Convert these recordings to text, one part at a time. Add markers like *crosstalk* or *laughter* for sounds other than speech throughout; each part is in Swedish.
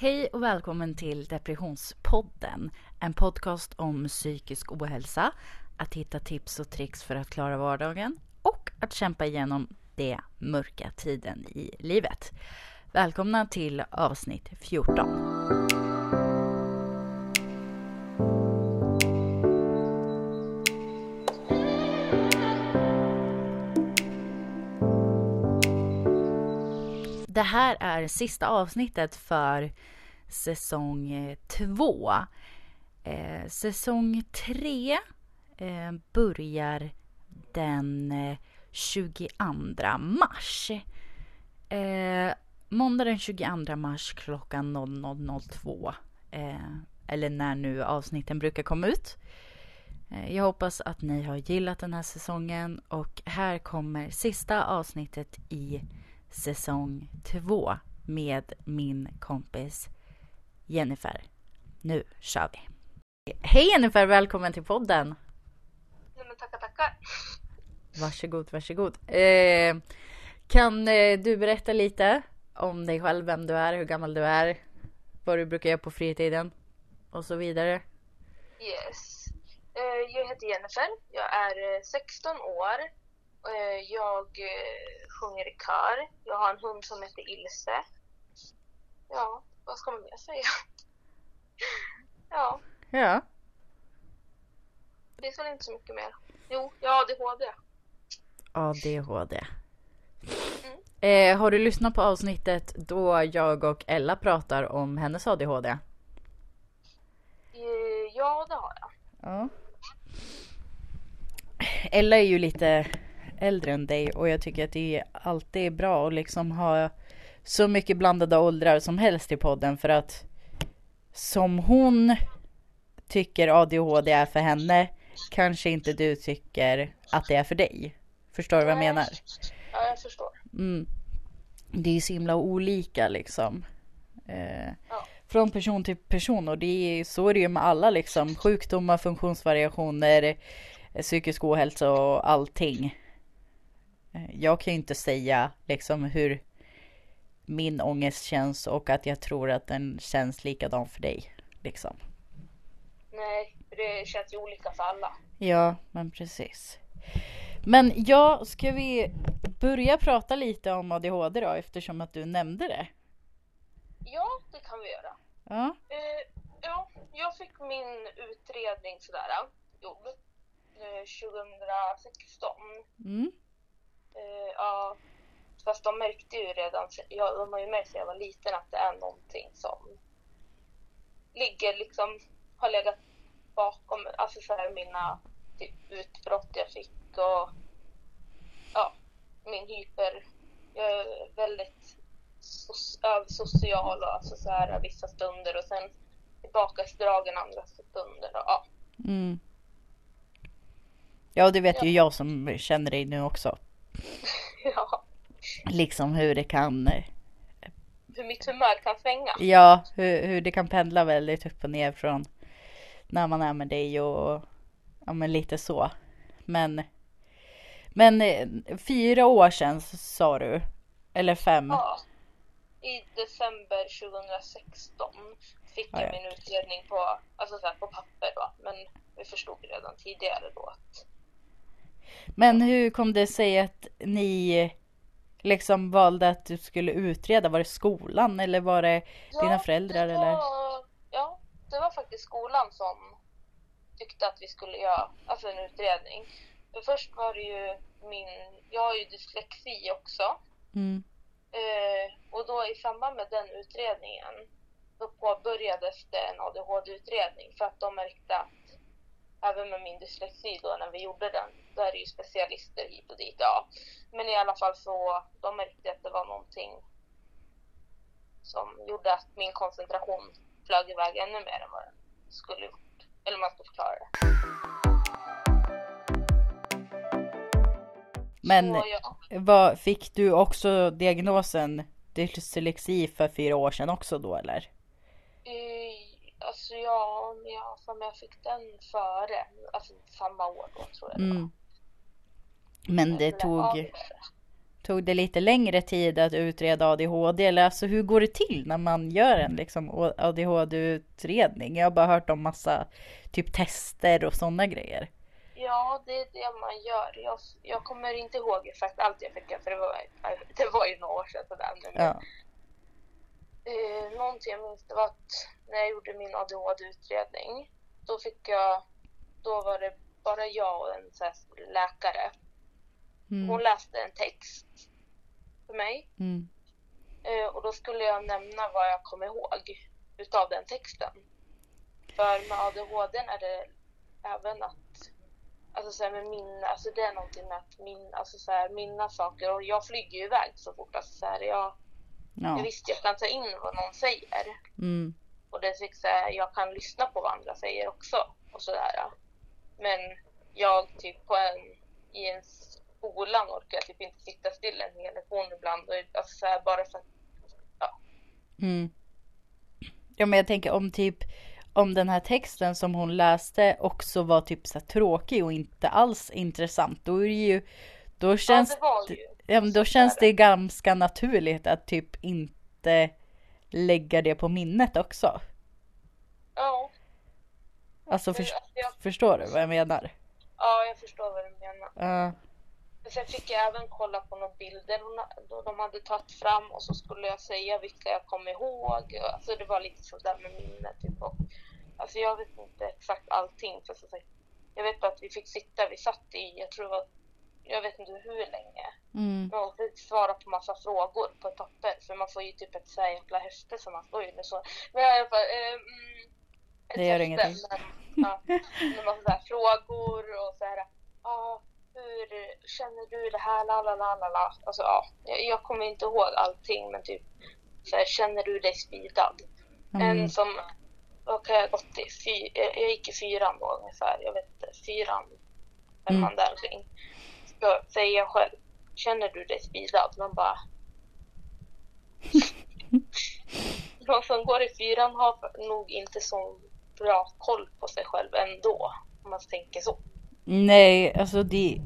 Hej och välkommen till Depressionspodden. En podcast om psykisk ohälsa, att hitta tips och tricks för att klara vardagen och att kämpa igenom den mörka tiden i livet. Välkomna till avsnitt 14. Det här är sista avsnittet för säsong eh, två. Eh, säsong tre eh, börjar den eh, 22 mars. Eh, måndag den 22 mars klockan 00.02. Eh, eller när nu avsnitten brukar komma ut. Eh, jag hoppas att ni har gillat den här säsongen och här kommer sista avsnittet i säsong två med min kompis Jennifer. Nu kör vi! Hej Jennifer, välkommen till podden! Nej men tackar tackar. Varsågod, varsågod. Eh, kan eh, du berätta lite om dig själv, vem du är, hur gammal du är, vad du brukar göra på fritiden och så vidare? Yes. Eh, Jag heter Jennifer. Jag är eh, 16 år. Eh, Jag eh, sjunger i kör. Jag har en hund som heter Ilse. Ja, vad ska man mer säga? *laughs* Ja, Ja. det är väl inte så mycket mer. Jo, jag har ADHD. ADHD. Eh, har du lyssnat på avsnittet då jag och Ella pratar om hennes ADHD? Eh, Ja, det har jag. Ja. Ella är ju lite äldre än dig och jag tycker att det är alltid bra att liksom ha så mycket blandade åldrar som helst i podden för att som hon tycker ADHD är för henne kanske inte du tycker att det är för dig. Förstår du vad jag menar? Ja, jag förstår. Mm. Det är så himla olika liksom. Eh, Ja. Från person till person och det är, så är det ju med alla liksom. Sjukdomar, funktionsvariationer, eh, psykisk ohälsa och allting. Eh, Jag kan ju inte säga liksom hur min ångest känns och att jag tror att den känns likadan för dig. Liksom. Nej, det känns ju olika för alla. Ja, men precis. Men ja, ska vi börja prata lite om ADHD då eftersom att du nämnde det? Ja, det kan vi göra. Ja. Eh, ja, jag fick min utredning sådär gjord eh, 2016. Mm. Eh, ja, fast de märkte ju redan, ja, de har ju märkt sedan jag var liten att det är någonting som ligger liksom, har legat bakom, alltså så här mina typ, utbrott jag fick och ja, min hyper, jag är väldigt so- översocial och alltså så här vissa stunder och sen tillbakadragen andra stunder och ja. Mm. Ja, och det vet Ja. ju jag som känner dig nu också. *laughs* ja. Liksom hur det kan, Hur mitt humör kan svänga. ja, hur, hur det kan pendla väldigt upp och ner från när man är med dig och ja, men lite så. Men, men eh, fyra år sedan sa du, eller fem? Ja. I december 2016 fick Ja, jag ja. min utredning på, alltså så här, på papper då. Men vi förstod redan tidigare då att Men hur kom det sig att ni liksom valde att du skulle utreda? Var det skolan eller var det dina föräldrar det eller? var, Ja, det var faktiskt skolan som tyckte att vi skulle göra alltså en utredning. För först var det ju min, jag har ju dyslexi också. Mm. Eh, och då i samband med den utredningen då påbörjades det en ADHD-utredning för att de märkte att även med min dyslexi då när vi gjorde den, då är det ju specialister hit och dit. Ja. Men i alla fall så, de märkte att det var någonting som gjorde att min koncentration flög iväg ännu mer än vad den skulle gjort. Eller man ska förklara det. Men Så, ja. vad, fick du också diagnosen dyslexi för fyra år sedan också då eller? Eh, alltså ja, men jag, för mig jag fick den före, alltså samma år då tror jag det. Mm. Men det ja, tog, tog det lite längre tid att utreda ADHD? Eller alltså hur går det till när man gör en liksom ADHD-utredning? Jag har bara hört om massa typ tester och sådana grejer. Ja, det är det man gör. Jag, jag kommer inte ihåg exakt allt jag fick för det var, det var ju några år sedan. Sådär, men, ja. Eh, någonting jag minns det var att när jag gjorde min ADHD-utredning då fick jag, då var det bara jag och en läkare. Mm. Hon läste en text för mig. Mm. Eh, och då skulle jag nämna vad jag kom ihåg utav den texten. För med ADHD är det även att Alltså så här med minne, alltså det är någonting med att min, alltså så här, minna saker och jag flyger ju iväg så fort. Alltså så här, jag, ja. jag visste jag kan ta in vad någon säger. Mm. Och det är så här, jag kan lyssna på vad andra säger också. Och sådär. Men jag typ på en, i en skolan orkar jag typ inte sitta still en hel lektion ibland. Och, alltså så här, bara för att, ja. Mm. Ja men jag tänker om typ om den här texten som hon läste också var typ så tråkig och inte alls intressant. Då är det ju, då känns, ja, det, ja, då känns det ganska naturligt att typ inte lägga det på minnet också. Ja. Alltså för, jag, förstår du vad jag menar? Ja, jag förstår vad du menar. Uh. Sen fick jag även kolla på några bilder de hade tagit fram och så skulle jag säga vilka jag kom ihåg. Alltså det var lite sådär med minnet. Typ. Och, alltså jag vet inte exakt allting. För så jag vet bara att vi fick sitta, vi satt i, jag tror det var, jag vet inte hur länge. Mm. Man fick svara på massa frågor på ett papper. För man får ju typ ett så här jäkla häfte som man står ju med så. Men i alla fall, eh, mm, det gör ingenting. Men, ja, med massa så här frågor och så här, ja, hur känner du det här, la la la la la. Alltså ja, jag, jag kommer inte ihåg allting men typ så här, känner du dig speedad? Mm. En som, vad kan jag gått i? Fy, jag gick i fyran då ungefär, jag vet inte, fyran, femman mm. där omkring. Säger jag själv, känner du dig speedad? Man bara *laughs* de som går i fyran har nog inte så bra koll på sig själv ändå, om man tänker så. Nej, alltså det...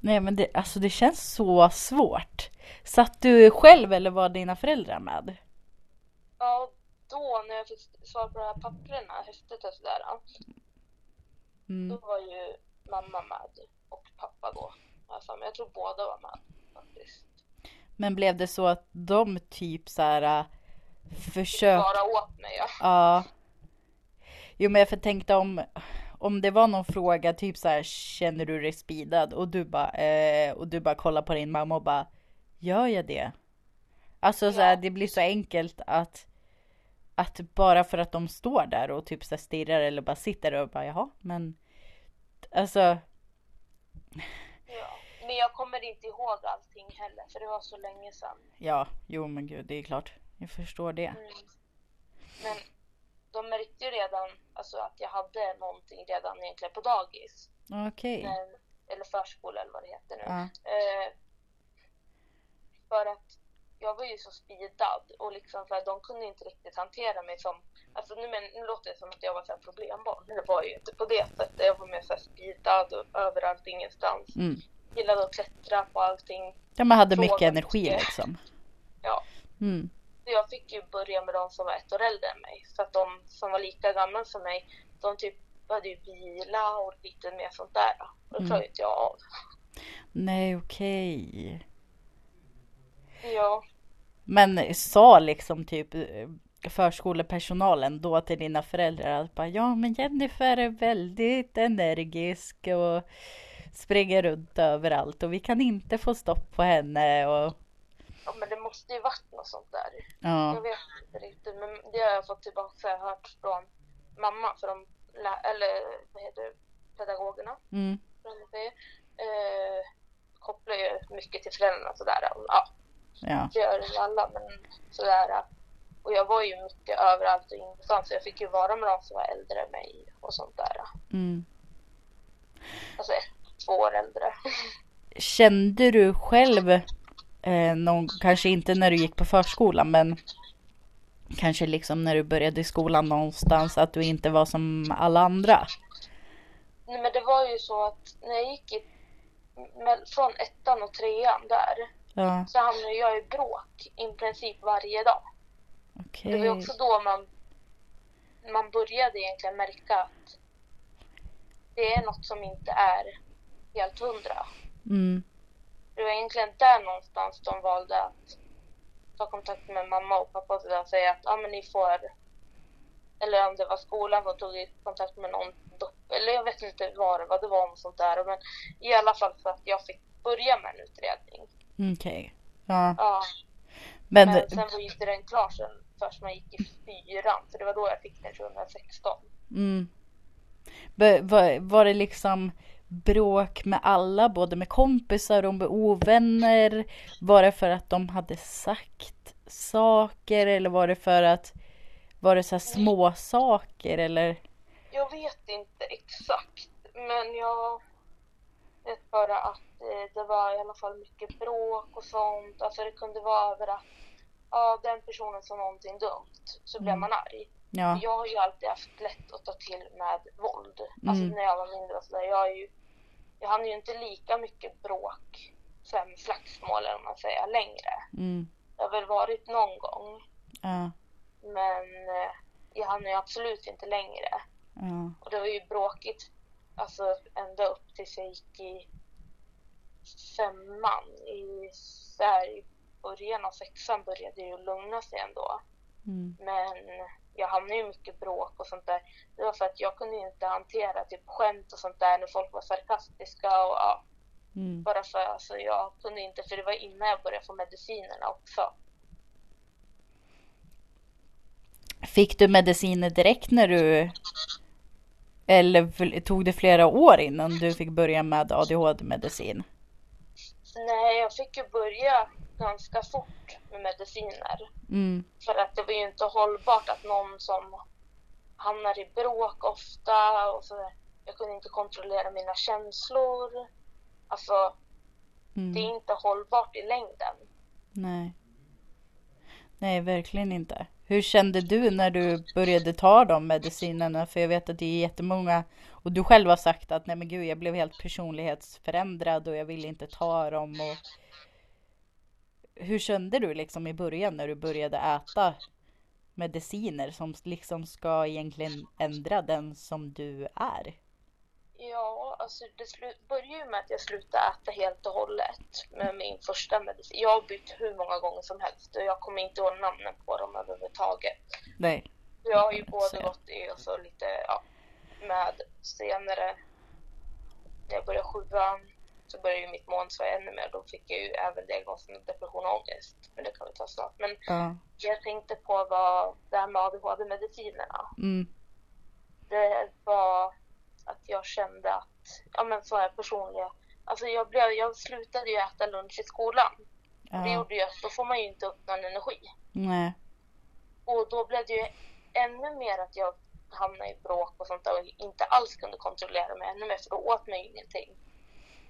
Nej men det, alltså det känns så svårt. Satt du själv eller var dina föräldrar med? Ja, då när jag fick svar på de här papperna, häftet och sådär. Mm. Då var ju mamma med och pappa då. Alltså, jag tror båda var med faktiskt. Men blev det så att de typ så här försökte... Bara åt mig ja. Ja. Jo men jag tänkte om, om det var någon fråga typ så här, känner du dig speedad? Och du bara, eh, och du bara kollar på din mamma och bara, gör jag det? Alltså ja. så här, det blir så enkelt att att bara för att de står där och typ så stirrar eller bara sitter och bara jaha men alltså. Ja, men jag kommer inte ihåg allting heller för det var så länge sedan. Ja, jo men gud det är klart. Jag förstår det. Mm. Men de märkte ju redan alltså, att jag hade någonting redan egentligen på dagis. Okej. Okay. Eller förskola eller vad det heter nu. Ja. Eh, för att jag var ju så speedad och liksom för de kunde inte riktigt hantera mig som Alltså nu, men, nu låter det som att jag var så här problembarn. Det var ju inte på det sättet. Jag var mer så här speedad och överallt, ingenstans. Mm. Gillade att klättra på allting. Ja, man hade mycket energi liksom. *laughs* Ja. Mm jag fick ju börja med de som var ett år äldre än mig. Så att de som var lika gamla som mig, de typ började ju vila och lite mer sånt där. Och det mm. klarade inte jag av. Nej, okej. Okay. Ja. Men sa liksom typ eh, förskolepersonalen då till dina föräldrar att bara, ja men Jennifer är väldigt energisk och springer runt överallt och vi kan inte få stopp på henne och Ja men det måste ju varit något sånt där. Ja. Jag vet inte riktigt men det har jag fått tillbaka så jag har hört från mamma för de eller vad heter det, pedagogerna. Mm. Eh, kopplar ju mycket till föräldrarna sådär. Ja. Ja. Det gör ju alla men sådär. Och jag var ju mycket överallt och ingenstans så jag fick ju vara med de som var äldre än mig och sånt där. Mm. Alltså ett, två år äldre. Kände du själv Eh, någon, kanske inte när du gick på förskolan men kanske liksom när du började i skolan någonstans att du inte var som alla andra? Nej men det var ju så att när jag gick i men från ettan och trean där Ja, så hamnade jag i bråk i princip varje dag. okej. Det var också då man, man började egentligen märka att det är något som inte är helt hundra. Mm. Det var egentligen där någonstans de valde att ta kontakt med mamma och pappa och säga att ja men ni får eller om det var skolan som tog kontakt med någon eller jag vet inte vad det var, det var något sånt där men i alla fall för att jag fick börja med en utredning. Okej. Ja, Ja, men, men sen var ju inte den klar sen först man gick i fyran för det var då jag fick den 2016. mm. Var, var det liksom bråk med alla, både med kompisar och med ovänner? Var det för att de hade sagt saker eller var det för att var det så här små saker eller? Jag vet inte exakt, men jag vet bara att det var i alla fall mycket bråk och sånt. Alltså det kunde vara över att ja, den personen sa någonting dumt, så blev Mm. man arg. Ja, Jag har ju alltid haft lätt att ta till med våld. Alltså Mm. när jag var mindre och sådär. Jag, är ju, jag hann ju inte lika mycket bråk, sen slagsmål eller man säger, längre. mm. Det har väl varit någon gång, Ja, men eh, jag hann ju absolut inte längre. ja. Och det var ju bråkigt alltså ända upp tills jag gick i femman. I, så här, I början av sexan började det ju lugna sig ändå. Mm. Men jag hamnade ju mycket bråk och sånt där. Det var för att jag kunde inte hantera typ skämt och sånt där när folk var sarkastiska och ja, Mm. bara för alltså jag kunde inte för det var innan jag började få medicinerna också. Fick du mediciner direkt när du eller tog det flera år innan du fick börja med ADHD-medicin? Nej, jag fick ju börja ganska fort med mediciner. Mm. För att det var ju inte hållbart att någon som hamnar i bråk ofta och så jag kunde inte kontrollera mina känslor. Alltså, det är Mm. inte hållbart i längden. Nej. Nej, verkligen inte. Hur kände du när du började ta de medicinerna? För jag vet att det är jättemånga och du själv har sagt att nej men gud, jag blev helt personlighetsförändrad och jag ville inte ta dem. Och... Hur kände du liksom i början när du började äta mediciner som liksom ska egentligen ändra den som du är? Ja, alltså det började ju med att jag slutade äta helt och hållet med min första medicin. Jag har bytt hur många gånger som helst och jag kommer inte ihåg namnen på dem överhuvudtaget. Nej. Jag har ju både gått i och så lite, ja, med senare när jag började sjuan så började ju mitt måendsvar ännu mer. Då fick jag ju även diagnosen depression och ångest. Men det kan vi ta snart. Men Ja. jag tänkte på vad det här med ADHD-medicinerna. Mm. Det var att jag kände att, ja men så här personliga, alltså jag, blev, jag slutade ju äta lunch i skolan. Och det Ja. gjorde ju att då får man ju inte upp någon energi. Nej. Och då blev det ju ännu mer att jag hamnade i bråk och sånt där och inte alls kunde kontrollera mig ännu mer för då åt man ju ingenting.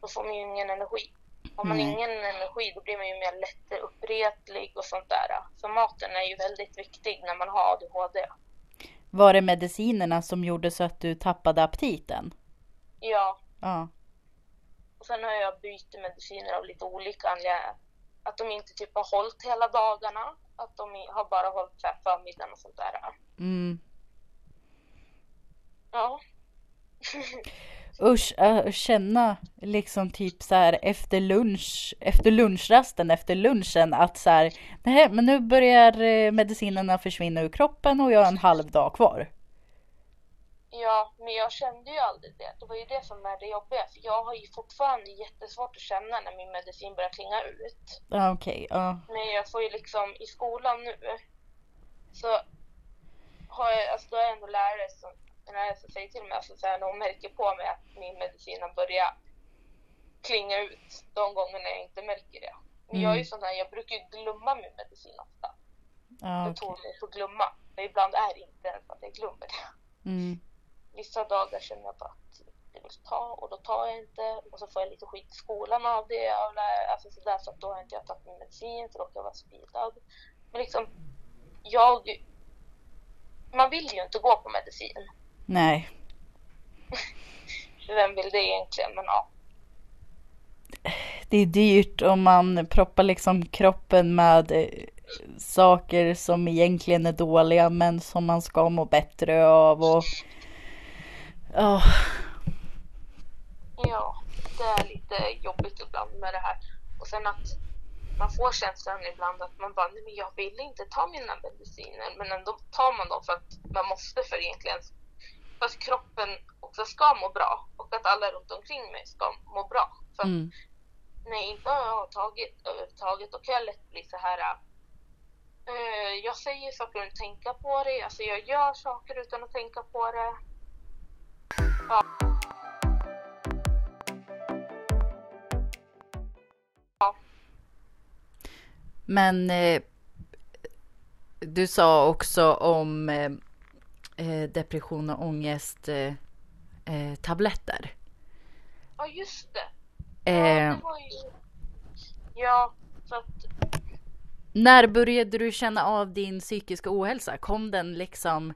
Då får man ju ingen energi. Har man Nej. ingen energi då blir man ju mer lättuppreplig och sånt där. Så maten är ju väldigt viktig när man har ADHD. Var det medicinerna som gjorde så att du tappade aptiten? Ja, Ja. och sen har jag bytt mediciner av lite olika anledningar. Att de inte typ har hållit hela dagarna. Att de har bara hållit förmiddagen och sånt där. Mm. Ja. Usch, äh, känna liksom typ så här efter lunch, efter lunchrasten, efter lunchen att så här, nej men nu börjar eh, medicinerna försvinna ur kroppen och jag har en halv dag kvar. Ja, men jag kände ju aldrig det. Det var ju det som är det jobbiga. För jag har ju fortfarande jättesvårt att känna när min medicin börjar klinga ut. Ja, okej, ja. Men jag får ju liksom i skolan nu så har jag, alltså då har jag ändå lärare som, lärare som säger till mig, alltså så här, när hon märker på mig att min medicin har börjat klinga ut de gångerna jag inte märker det. Men jag är ju Mm. sån här, jag brukar ju glömma min medicin ofta. ja Jag tror mig för att glömma. Men ibland är det inte ens att jag glömmer det. mm. Vissa dagar känner jag bara att jag vill ta och då tar jag inte och så får jag lite skit i skolan av det. Alltså sådär, så att då har inte jag tagit min medicin för då kan jag vara speedad. Men liksom, jag... Man vill ju inte gå på medicin. Nej, Vem vill det egentligen? Men ja. det är dyrt och man proppar liksom kroppen med eh, saker som egentligen är dåliga men som man ska må bättre av och oh. Ja, det är lite jobbigt ibland med det här. Och sen att man får känslan ibland att man bara, nej men jag vill inte ta mina mediciner. Men ändå tar man dem för att man måste för egentligen för att kroppen också ska må bra och att alla runt omkring mig ska må bra. För mm. när jag inte har tagit överhuvudtaget då kan jag lätt bli så här uh, jag säger saker utan att tänka på det, alltså jag gör saker utan att tänka på det. Ja. Men eh, du sa också om eh, eh depression och ångest eh, eh, tabletter. Ja, just det. Ja, det var ju... Ja, så att... När började du känna av din psykiska ohälsa? Kom den liksom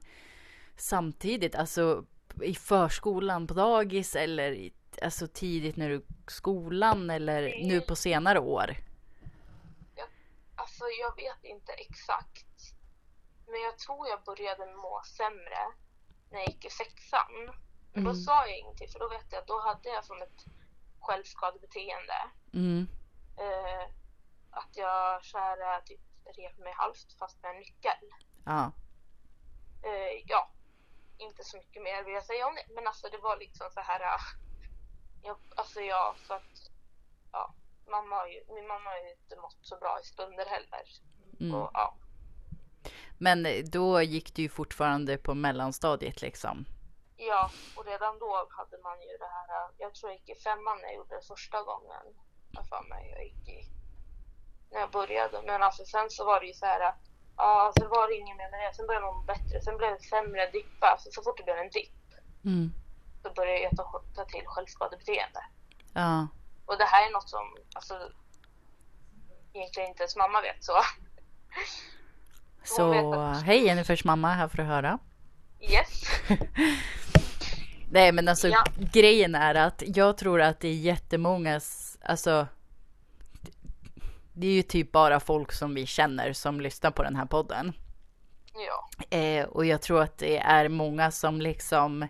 samtidigt, alltså i förskolan på dagis eller i, alltså tidigt när du skolan eller nu på senare år? Alltså jag vet inte exakt. Men jag tror jag började må sämre när jag gick i sexan. Men mm. då sa jag ingenting för då vet jag att då hade jag som ett självskadebeteende. Mm. Eh, att jag så här, typ rev mig halvt fast med en nyckel. Ja. Eh, ja, inte så mycket mer vill jag säga om det. Men alltså det var liksom så här. Jag, alltså ja, så att ja, mamma har ju, min mamma har ju inte mått så bra i stunder heller. Mm. Och, ja. Men då gick du ju fortfarande på mellanstadiet liksom? Ja, och redan då hade man ju det här. Jag tror jag gick i femman när jag gjorde det första gången. Jag för mig. Jag gick i, när jag började. Men alltså sen så var det ju så här. Ja, så var det inget mer med det. Sen började man bättre. Sen blev det sämre dippa. Alltså, så fort det blev en dipp. Mm. Så började jag ta, ta till självskadebeteende. Ja. Och det här är något som alltså, egentligen inte ens mamma vet så. Så att... hej Jennifers mamma, här får du höra. Yes. *laughs* Nej men alltså ja. grejen är att jag tror att det är jättemånga, alltså det är ju typ bara folk som vi känner som lyssnar på den här podden. Ja. Eh, och jag tror att det är många som liksom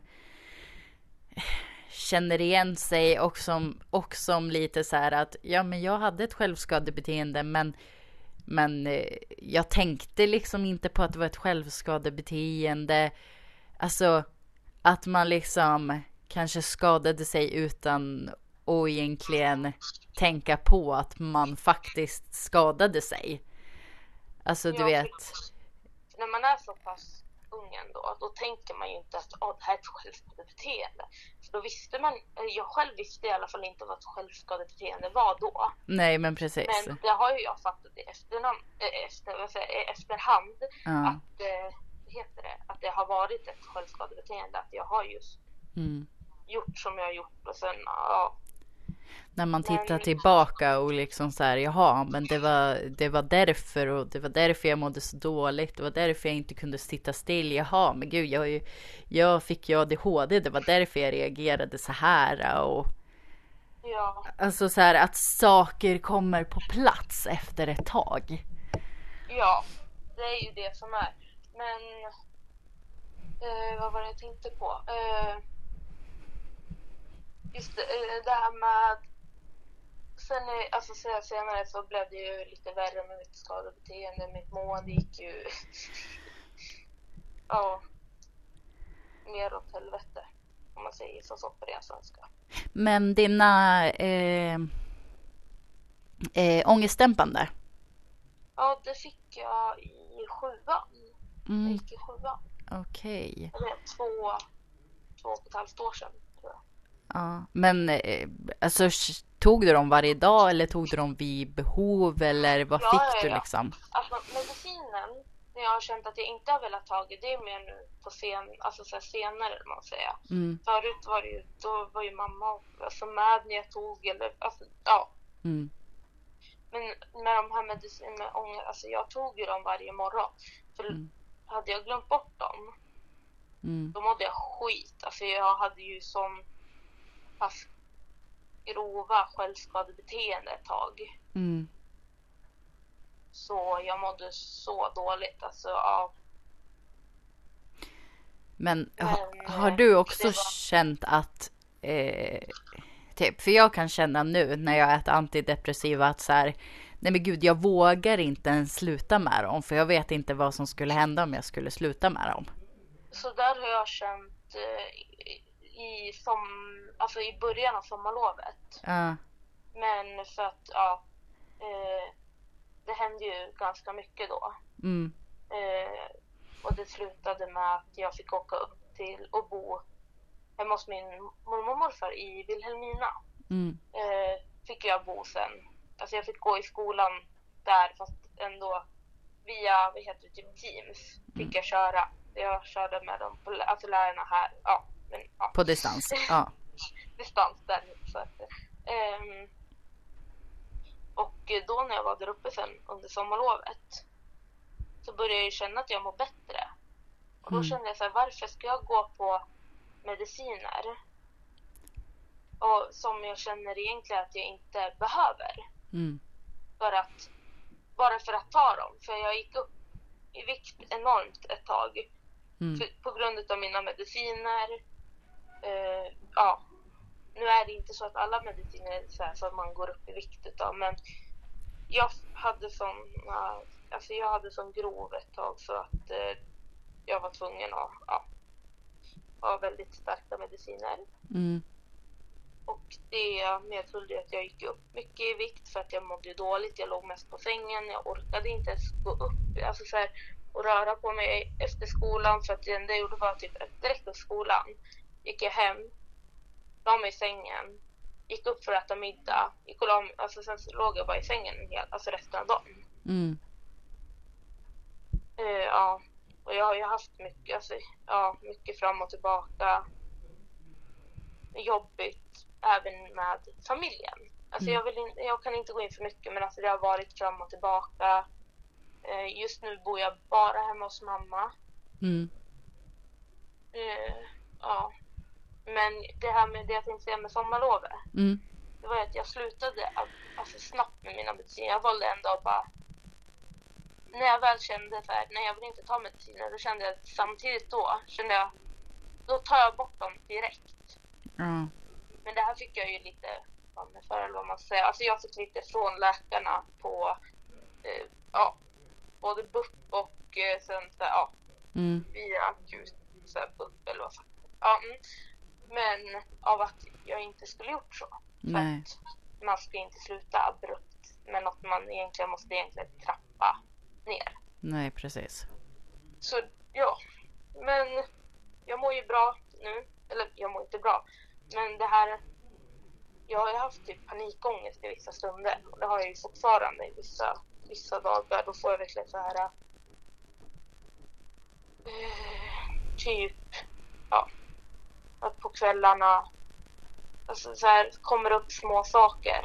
känner igen sig och som, och som lite så här att ja men jag hade ett självskadebeteende men men eh, jag tänkte liksom inte på att det var ett självskadebeteende. Alltså att man liksom kanske skadade sig utan att egentligen tänka på att man faktiskt skadade sig. Alltså du vet. När man är så pass ung ändå, då tänker man ju inte att oh, det här är ett självskadebeteende. För då visste man, jag själv visste i alla fall inte vad ett självskadebeteende var då. Nej men precis. Men det har ju jag fattat i efternamn, eh, efter, säger, efterhand ja. att, eh, heter det, att det har varit ett självskadebeteende. Att jag har just mm. gjort som jag har gjort och sen ja, när man tittar tillbaka och liksom så här, jaha, men det var, det var därför och det var därför jag mådde så dåligt. Det var därför jag inte kunde sitta still. Jaha, men gud, jag, ju, jag fick ju ADHD. Det var därför jag reagerade så här och. Ja. Alltså så här att saker kommer på plats efter ett tag. Ja, det är ju det som är. Men eh, vad var det jag tänkte på? Eh, just det, eh, det här med sen alltså, senare så blev det ju lite värre med mitt skadebeteende. Mitt mående gick ju *laughs* ja, mer åt helvete om man säger så, så på ren svenska. Men dina eh, eh, ångestdämpande? Ja, det fick jag i sjuan. Mm. Jag gick i sjuan. Okej. Okay. Två, två och ett halvt år sedan. Ja, men eh, alltså tog du dem varje dag eller tog du dem vid behov eller vad ja, fick du liksom? Alltså medicinen, när jag har känt att jag inte har velat ta det är mer nu på sen, alltså så senare man säger. Mm. Förut var det ju, då var ju mamma alltså med när jag tog eller alltså ja. Mm. Men med de här medicinerna, alltså jag tog ju dem varje morgon. För mm. hade jag glömt bort dem, mm. då mådde jag skit. Alltså jag hade ju som fast grova självskadebeteende ett tag. Mm. Så jag mådde så dåligt. Alltså, ja. Men ha, Men, har eh, du också var- känt att eh, typ, för jag kan känna nu när jag äter antidepressiva att så här, nej men gud, jag vågar inte ens sluta med dem för jag vet inte vad som skulle hända om jag skulle sluta med dem. Så där har jag känt eh, i, som, alltså i början av sommarlovet. Ja, Men för att, ja, eh, det hände ju ganska mycket då. mm, Eh, och det slutade med att jag fick åka upp till och bo hemma hos min mormor och morfar i Vilhelmina. mm, Eh, fick jag bo sen. Alltså jag fick gå i skolan där fast ändå via, vad heter det, typ Teams fick jag köra. Jag körde med dem, på, alltså lärarna här. Ja, men ja. på distans. Ja, *laughs* distans där. Så att, ehm, och då när jag var där uppe sen under sommarlovet så började jag känna att jag mår bättre. Och då Mm. kände jag så här, varför ska jag gå på mediciner? Och som jag känner egentligen att jag inte behöver. mm, För att, bara för att ta dem. För jag gick upp i vikt enormt ett tag. mm, För, på grund av mina mediciner. Eh, ja, nu är det inte så att alla mediciner är så, här, så att man går upp i vikt utav, men jag hade sån, alltså jag hade sån grov ett tag så att eh, jag var tvungen att ja, ha väldigt starka mediciner. mm, Och det medföljde att jag gick upp mycket i vikt för att jag mådde dåligt. Jag låg mest på sängen. Jag orkade inte ens gå upp alltså så här, och röra på mig efter skolan. För att det enda jag gjorde var typ direkt efter skolan gick jag hem, la mig i sängen, gick upp för att äta middag, gick och la mig, alltså sen låg jag bara i sängen en hel, alltså resten av dagen. mm, Eh, ja, och jag har ju haft mycket, alltså, ja, mycket fram och tillbaka. Jobbigt även med familjen. Alltså Mm. jag, vill in, jag kan inte gå in för mycket men alltså det har varit fram och tillbaka. Eh, just nu bor jag bara hemma hos mamma. mm, Eh, ja. Men det här med det jag tänkte säga med sommarlovet. mm, Det var att jag slutade alltså, snabbt med mina mediciner. Jag valde ändå att bara... När jag väl kände nej jag vill inte ta mediciner, då kände jag att samtidigt då kände jag, då tar jag bort dem direkt. ja, Men det här fick jag ju lite fan för eller vad man säger. Alltså jag fick lite från läkarna på, eh, ja, både BUP och eh, sen så ja, mm, via akut så här, BUP eller vad fan. Ja, mm. Men av att jag inte skulle gjort så. För att man ska inte sluta abrupt med något man egentligen måste egentligen trappa ner. nej, precis. Så ja, men jag mår ju bra nu. Eller jag mår inte bra. Men det här, jag har ju haft typ panikångest i vissa stunder. Och det har jag ju fortfarande i vissa, vissa dagar. Då får jag verkligen så här eh, typ, ja, att på kvällarna alltså så här, kommer upp små saker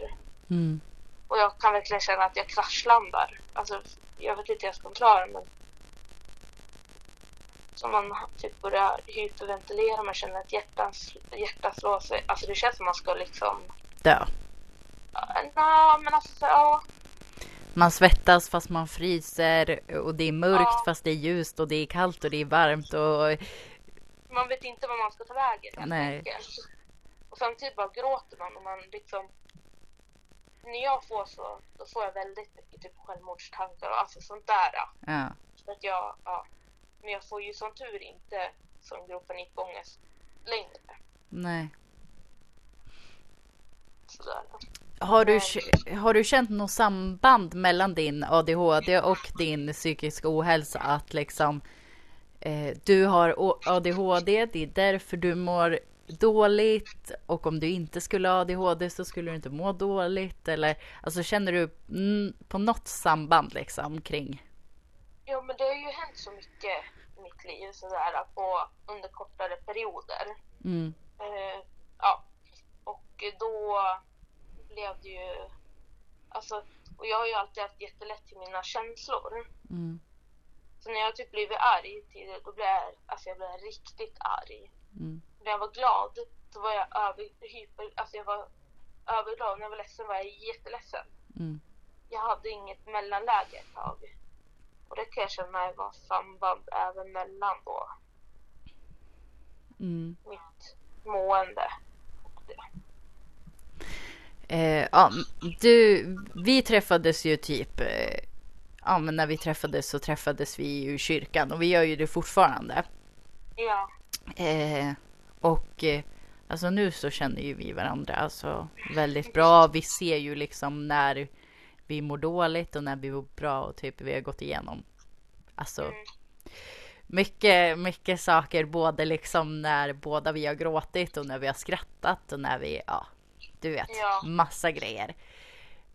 Mm, och jag kan verkligen känna att jag kraschlandar. Alltså, jag vet inte hur jag ska förklara men som man typ börjar hyperventilera, man känner att hjärtat, hjärtat slår sig. Alltså det känns som man ska liksom... dö. Nej, men alltså ja. Man svettas fast man fryser och det är mörkt Ja. fast det är ljust och det är kallt och det är varmt och Man vet inte vad man ska ta vägen Nej. Och samtidigt bara gråter man och man liksom... När jag får så, då får jag väldigt mycket typ självmordstankar och alltså sånt där. ja, Så att jag, ja. Men jag får ju som tur inte sån grov panikångest längre. nej. Sådär. Har du, har du känt något samband mellan din ADHD och din psykiska ohälsa? Att liksom eh, du har ADHD, det är därför du mår dåligt och om du inte skulle ha ADHD så skulle du inte må dåligt eller alltså känner du mm, på något samband liksom kring? Ja, men det har ju hänt så mycket i mitt liv sådär på, under kortare perioder. Mm, Eh, ja, och då blev det ju... Alltså, och jag har ju alltid haft jättelätt till mina känslor. mm, Så när jag typ blivit arg tidigare, då blev jag, alltså jag blev riktigt arg. mm, När jag var glad, då var jag över, hyper, alltså jag var överlag, när jag var ledsen var jag jätteledsen. Mm. Jag hade inget mellanläge ett tag. Och det kan jag känna var samband även mellan då Mm. mitt mående och det. Eh, ja, du, vi träffades ju typ, eh, ja men när vi träffades så träffades vi ju i kyrkan och vi gör ju det fortfarande. Ja, Eh, och eh, alltså nu så känner ju vi varandra alltså väldigt bra. Vi ser ju liksom när vi mår dåligt och när vi mår bra och typ vi har gått igenom. Alltså Mm. mycket, mycket saker både liksom när båda vi har gråtit och när vi har skrattat och när vi, ja, du vet, Ja. massa grejer.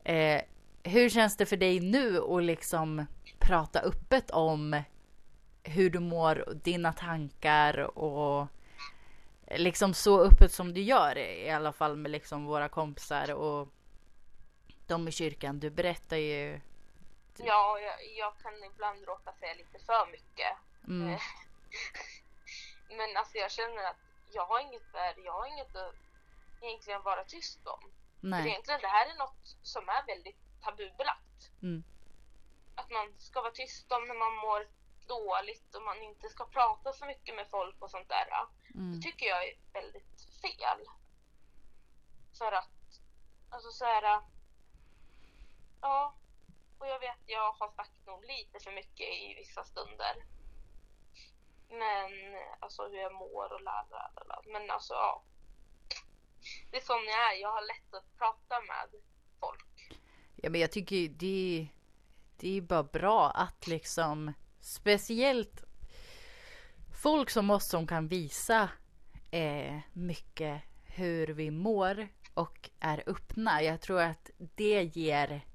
Eh, hur känns det för dig nu att liksom prata öppet om hur du mår, dina tankar och liksom så öppet som du gör i alla fall med liksom våra kompisar och de i kyrkan. Du berättar ju. ja jag, jag kan ibland råka säga lite för mycket. Mm, *laughs* Men alltså jag känner att jag har inget värde, jag har inget att egentligen vara tyst om. För nej. egentligen det här är något som är väldigt tabubelagt. Mm, Att man ska vara tyst om när man mår dåligt och man inte ska prata så mycket med folk och sånt där. mm, Det tycker jag är väldigt fel. För att, alltså så här. Ja, och jag vet jag har sagt nog lite för mycket i vissa stunder. Men alltså hur jag mår och la la la, la. Men alltså ja. Det är som jag är, jag har lätt att prata med folk. Ja, men jag tycker ju det, det är bara bra att liksom speciellt folk som oss som kan visa eh, mycket hur vi mår och är öppna. Jag tror att det ger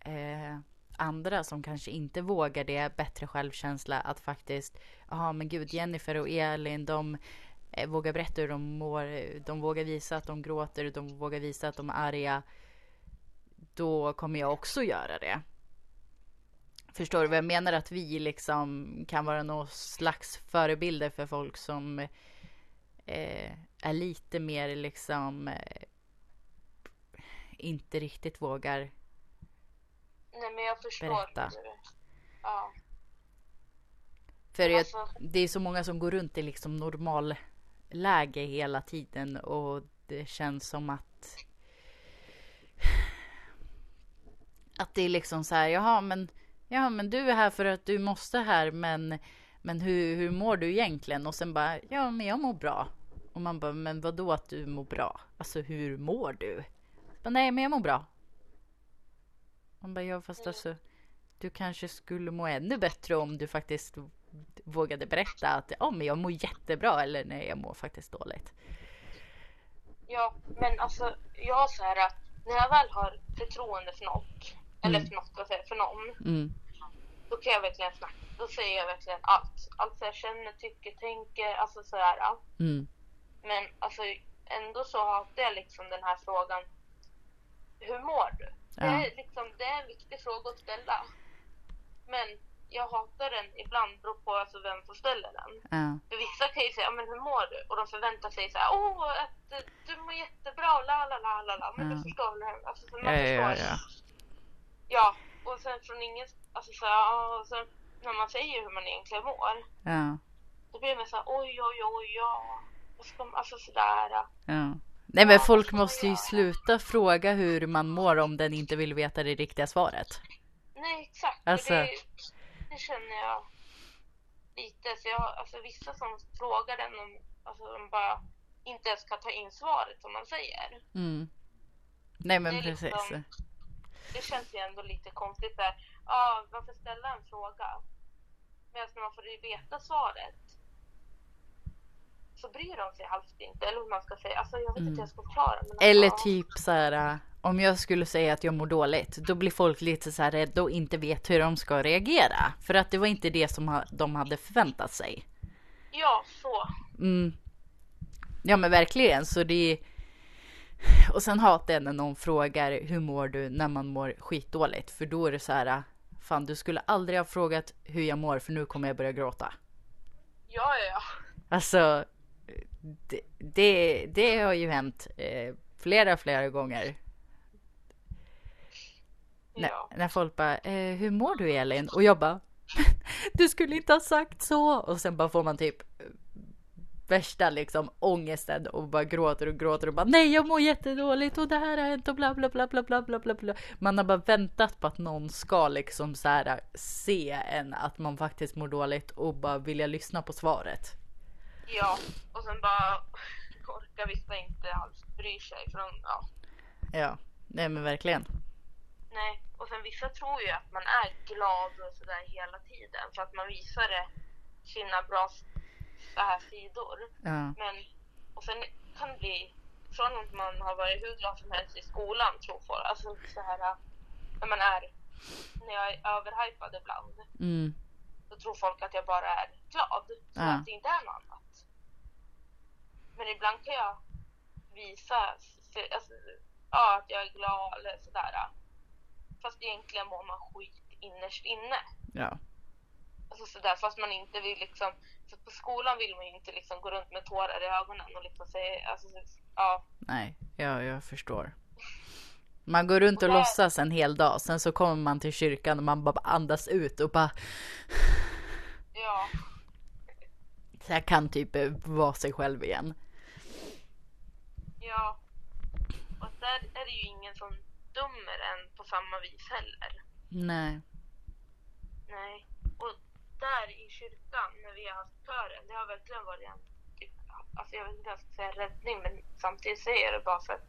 eh, andra som kanske inte vågar det bättre självkänsla att faktiskt, ja men gud Jennifer och Elin de eh, vågar berätta hur de mår, de vågar visa att de gråter, de vågar visa att de är arga då kommer jag också göra det. Förstår du vad jag menar? Att vi liksom kan vara någon slags förebilder för folk som eh, är lite mer liksom eh, inte riktigt vågar. Nej men jag förstår. Berätta. Ja. För jag, Alltså, det är så många som går runt i liksom normalläge hela tiden och det känns som att att det är liksom så här, jaha men, ja, men du är här för att du måste här men, men hur, hur mår du egentligen? Och sen bara, ja men jag mår bra. Och man bara, men vadå att du mår bra? Alltså hur mår du? Bara, Nej men jag mår bra. Man bara, ja fast alltså du kanske skulle må ännu bättre om du faktiskt vågade berätta att ja, men jag mår jättebra eller nej, jag mår faktiskt dåligt. ja, men alltså jag har så här att när jag väl har förtroende för något, eller för något, vad säger för någon, Mm, då kan jag verkligen snacka. Då säger jag verkligen allt. Allt jag känner, tycker, tänker, alltså sådär. ja. mm, Men alltså ändå så hatar jag liksom den här frågan. Hur mår du? Det, Ja. är liksom, det är en viktig fråga att ställa. Men jag hatar den ibland beror på alltså vem som ställer den. ja, För vissa kan ju säga, "Ja, men hur mår du? Och de förväntar sig så här, åh, att du mår jättebra, la la la la la. Men Ja. du förstår väl? Alltså, så man ja, förstår. ja, Ja, och sen från ingen, alltså så här, ja, och sen när man säger hur man egentligen mår, ja, då blir man så här, oj, oj, oj, ja. Alltså sådär. ja. Nej men Ja, folk måste ju sluta fråga hur man mår om den inte vill veta det riktiga svaret. Nej, exakt. och Alltså- Det, det känner jag lite. Så jag, alltså vissa som frågar den, om, alltså de bara inte ens kan ta in svaret som man säger. Mm. Nej men är precis. liksom- Det känns ju ändå lite konstigt där. Ja, varför ställa en fråga? Medan när man får veta svaret så bryr de sig halvt inte. Eller hur man ska säga. Alltså jag vet inte hur jag ska förklara. Men alltså, Eller ja. typ så här. Om jag skulle säga att jag mår dåligt, då blir folk lite så här rädda och inte vet hur de ska reagera. För att det var inte det som de hade förväntat sig. Ja, så. Mm. Ja men verkligen, så det är... *laughs* Och sen hatar jag när någon frågar hur mår du när man mår skitdåligt. För då är det så här, fan du skulle aldrig ha frågat hur jag mår för nu kommer jag börja gråta. Ja, ja, ja. Alltså, det, det, det har ju hänt eh, flera, flera gånger. När, Ja. när folk bara, eh, hur mår du Elin? Och jag bara, *laughs* du skulle inte ha sagt så. Och sen bara får man typ värsta liksom ångesten och bara gråter och gråter och bara nej jag mår jättedåligt och det här har hänt och bla bla bla bla bla bla bla bla. Man har bara väntat på att någon ska liksom så här se en att man faktiskt mår dåligt och bara vilja lyssna på svaret. Ja, och sen bara orkar vissa inte alls bry sig. För de, ja, Ja, nej men verkligen. nej. Och sen vissa tror ju att man är glad och sådär hela tiden för att man visar det, sina bra så här sidor. Ja, Men, och sen kan det bli, från att man har varit hur glad som helst i skolan tror folk, alltså så här när man är, när jag är överhypad ibland, mm, då tror folk att jag bara är glad. Så Ja. att det inte är något annat. Men ibland kan jag visa för, alltså, ja, att jag är glad eller sådär. Fast egentligen mår man skit innerst inne. ja, Alltså sådär, fast man inte vill liksom, för på skolan vill man ju inte liksom gå runt med tårar i ögonen och liksom säga, alltså så- ja, nej, ja, jag förstår. Man går runt och Och där- låtsas en hel dag, sen så kommer man till kyrkan och man bara andas ut och bara ja, så jag kan typ eh, vara sig själv igen. ja. Och där är det ju ingen som dömer en på samma vis heller. Nej, Nej. Där i kyrkan när vi har haft kören, det har verkligen varit en, typ, alltså jag vet inte om jag ska säga räddning, men samtidigt säger jag det bara för att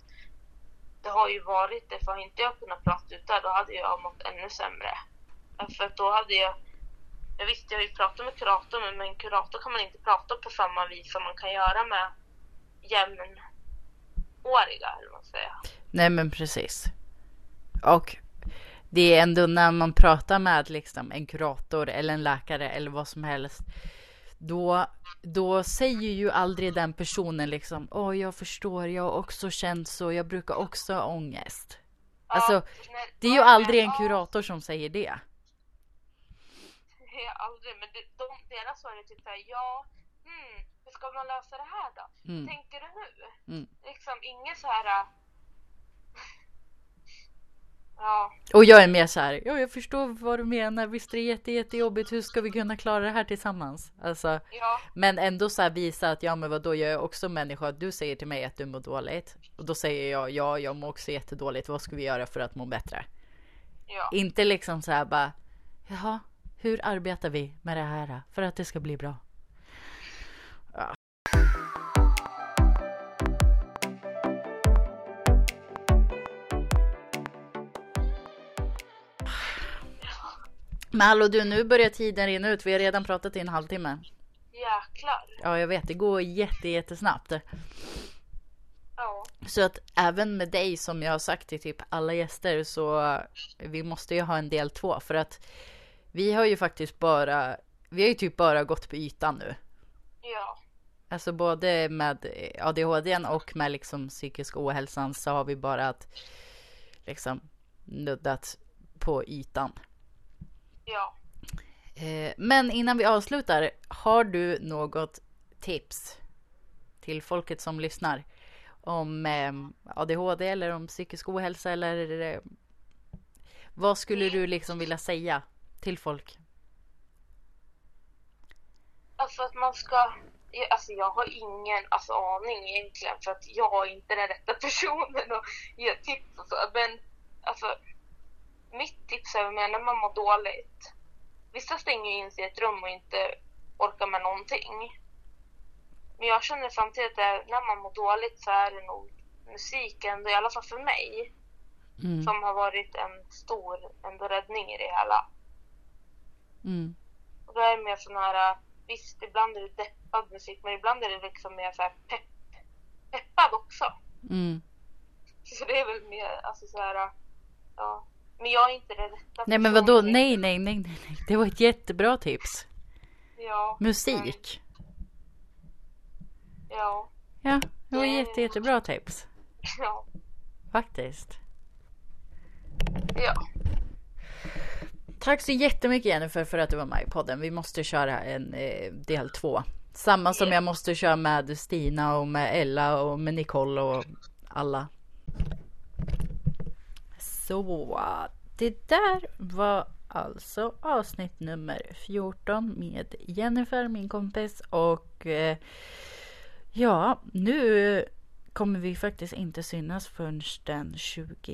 det har ju varit det, för hade inte jag kunnat prata ut där, då hade jag mått ännu sämre. För att då hade jag, jag visste jag har ju pratat med kurator, men med en kurator kan man inte prata på samma vis som man kan göra med jämnåriga, eller vad man säger. nej men precis. Och det är ändå när man pratar med liksom en kurator eller en läkare eller vad som helst. Då, då säger ju aldrig den personen liksom, åh jag förstår, jag har också känt så, jag brukar också ha ångest. Alltså, Ja, när- Det är ju aldrig en kurator som säger det. Det är aldrig, men det, de, deras svar är typ såhär, ja, hmm, hur ska man lösa det här då? Mm. Tänker du nu? Mm. Liksom inget så här. Ja, Och jag är mer så här, ja jag förstår vad du menar, visst är det jätte, jättejobbigt, hur ska vi kunna klara det här tillsammans? Alltså, ja, men ändå så här visa att ja men vadå, jag är också människa, du säger till mig att du mår dåligt. Och då säger jag, ja jag mår också jättedåligt, vad ska vi göra för att må bättre? ja, Inte liksom så här bara, jaha, hur arbetar vi med det här för att det ska bli bra? Ja. Men hallå du, nu börjar tiden rinna ut. Vi har redan pratat i en halvtimme. jäklar. Ja, jag vet, det går jätte, jättesnabbt. Ja, Så att även med dig som jag har sagt till typ alla gäster så vi måste ju ha en del två för att vi har ju faktiskt bara, vi har ju typ bara gått på ytan nu. ja, Alltså både med ADHD och med liksom psykisk ohälsan så har vi bara att liksom nuddat på ytan. Ja. Eh, Men innan vi avslutar, har du något tips till folket som lyssnar om eh, ADHD eller om psykisk ohälsa eller eh, vad skulle du liksom vilja säga till folk? Alltså att man ska, jag- alltså jag har ingen alltså, aning egentligen för att jag är inte den rätta personen att ge tips och så. Men alltså, mitt tips är med när man mår dåligt. Vissa stänger in sig i ett rum och inte orkar med någonting. Men jag känner samtidigt att när man mår dåligt så är det nog musiken, i alla fall för mig, Mm. som har varit en stor ändå räddning i det hela. Mm. Och då är det mer sån här, visst ibland är det deppad musik men ibland är det liksom mer så här pepp, peppad också. Mm. Så det är väl mer alltså så här, ja. Men jag är inte det rätta Nej men vadå? Nej, nej, nej, nej, nej. Det var ett jättebra tips. Ja. Musik. Ja. Ja, det var jätte, jättebra tips. *laughs* Ja. Faktiskt. Ja. Tack så jättemycket Jennifer för att du var med i podden. Vi måste köra en eh, del två. Samma som Ja. jag måste köra med Stina och med Ella och med Nicole och alla. Så, det där var alltså avsnitt nummer 14 med Jennifer, min kompis. Och eh, ja, nu kommer vi faktiskt inte synas förrän den 22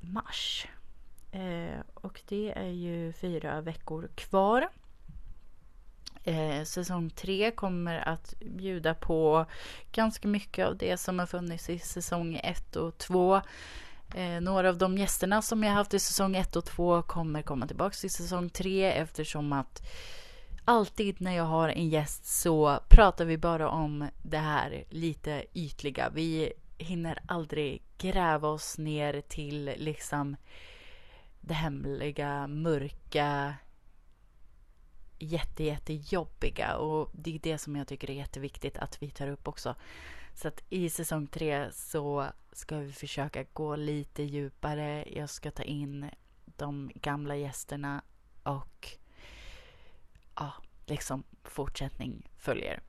mars. Eh, och det är ju fyra veckor kvar. Eh, säsong tre kommer att bjuda på ganska mycket av det som har funnits i säsong ett och två. Eh, några av de gästerna som jag haft i säsong 1 och 2 kommer komma tillbaka i säsong 3 eftersom att alltid när jag har en gäst så pratar vi bara om det här lite ytliga. Vi hinner aldrig gräva oss ner till liksom det hemliga, mörka, jätte, jättejobbiga och det är det som jag tycker är jätteviktigt att vi tar upp också. Så att i säsong tre så ska vi försöka gå lite djupare. Jag ska ta in de gamla gästerna och ja, liksom fortsättning följer.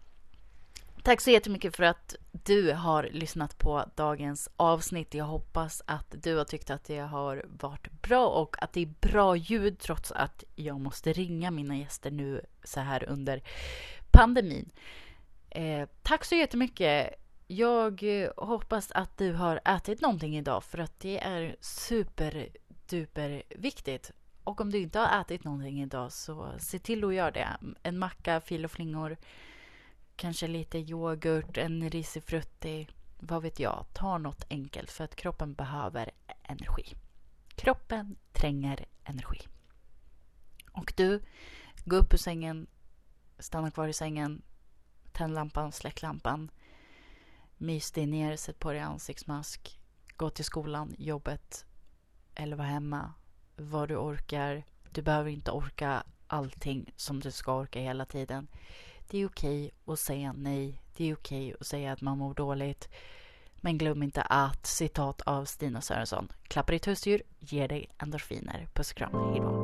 Tack så jättemycket för att du har lyssnat på dagens avsnitt. Jag hoppas att du har tyckt att det har varit bra och att det är bra ljud trots att jag måste ringa mina gäster nu så här under pandemin. Eh, tack så jättemycket. Jag eh, hoppas att du har ätit någonting idag för att det är superduper viktigt. Och om du inte har ätit någonting idag så se till att göra det. En macka, fil och flingor, kanske lite yoghurt, en risifrutti, vad vet jag. Ta något enkelt för att kroppen behöver energi. Kroppen tränger energi. Och du, gå upp ur sängen, stanna kvar i sängen, tänd lampan, släck lampan Mys dig ner, sätt på dig ansiktsmask. Gå till skolan, jobbet eller var hemma. Vad du orkar. Du behöver inte orka allting som du ska orka hela tiden. Det är okej att säga nej. Det är okej att säga att man mår dåligt. Men glöm inte att, citat av Stina Sörensson, klappar ditt husdjur ger dig endorfiner. Puss och kram, hejdå.